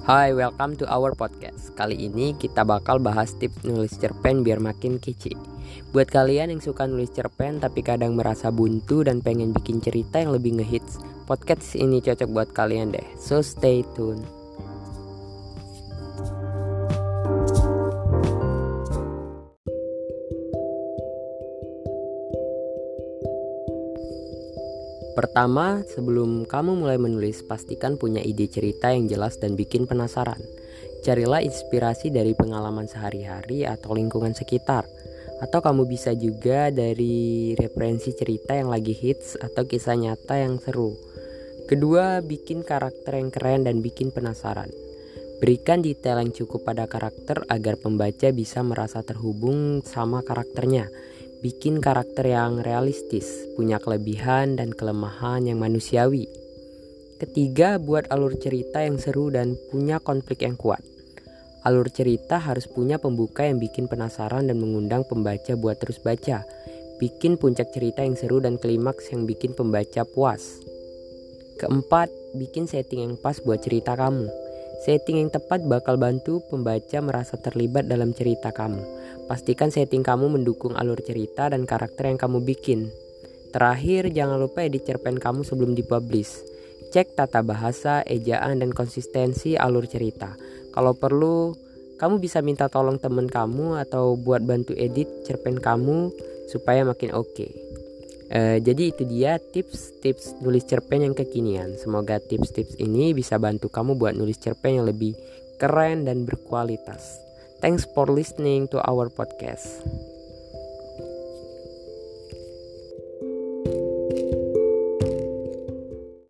Hai, welcome to our podcast. Kali ini kita bakal bahas tips nulis cerpen biar makin kece. Buat kalian yang suka nulis cerpen tapi kadang merasa buntu dan pengen bikin cerita yang lebih ngehits, podcast ini cocok buat kalian deh. So stay tune. Pertama, sebelum kamu mulai menulis, pastikan punya ide cerita yang jelas dan bikin penasaran. Carilah inspirasi dari pengalaman sehari-hari atau lingkungan sekitar. Atau kamu bisa juga dari referensi cerita yang lagi hits atau kisah nyata yang seru. Kedua, bikin karakter yang keren dan bikin penasaran. Berikan detail yang cukup pada karakter agar pembaca bisa merasa terhubung sama karakternya bikin karakter yang realistis, punya kelebihan dan kelemahan yang manusiawi. Ketiga, buat alur cerita yang seru dan punya konflik yang kuat. Alur cerita harus punya pembuka yang bikin penasaran dan mengundang pembaca buat terus baca. Bikin puncak cerita yang seru dan klimaks yang bikin pembaca puas. Keempat, bikin setting yang pas buat cerita kamu. Setting yang tepat bakal bantu pembaca merasa terlibat dalam cerita kamu. Pastikan setting kamu mendukung alur cerita dan karakter yang kamu bikin. Terakhir, jangan lupa edit cerpen kamu sebelum dipublish. Cek tata bahasa, ejaan, dan konsistensi alur cerita. Kalau perlu, kamu bisa minta tolong teman kamu atau buat bantu edit cerpen kamu supaya makin oke. Okay. Uh, jadi itu dia tips-tips nulis cerpen yang kekinian. Semoga tips-tips ini bisa bantu kamu buat nulis cerpen yang lebih keren dan berkualitas. Thanks for listening to our podcast.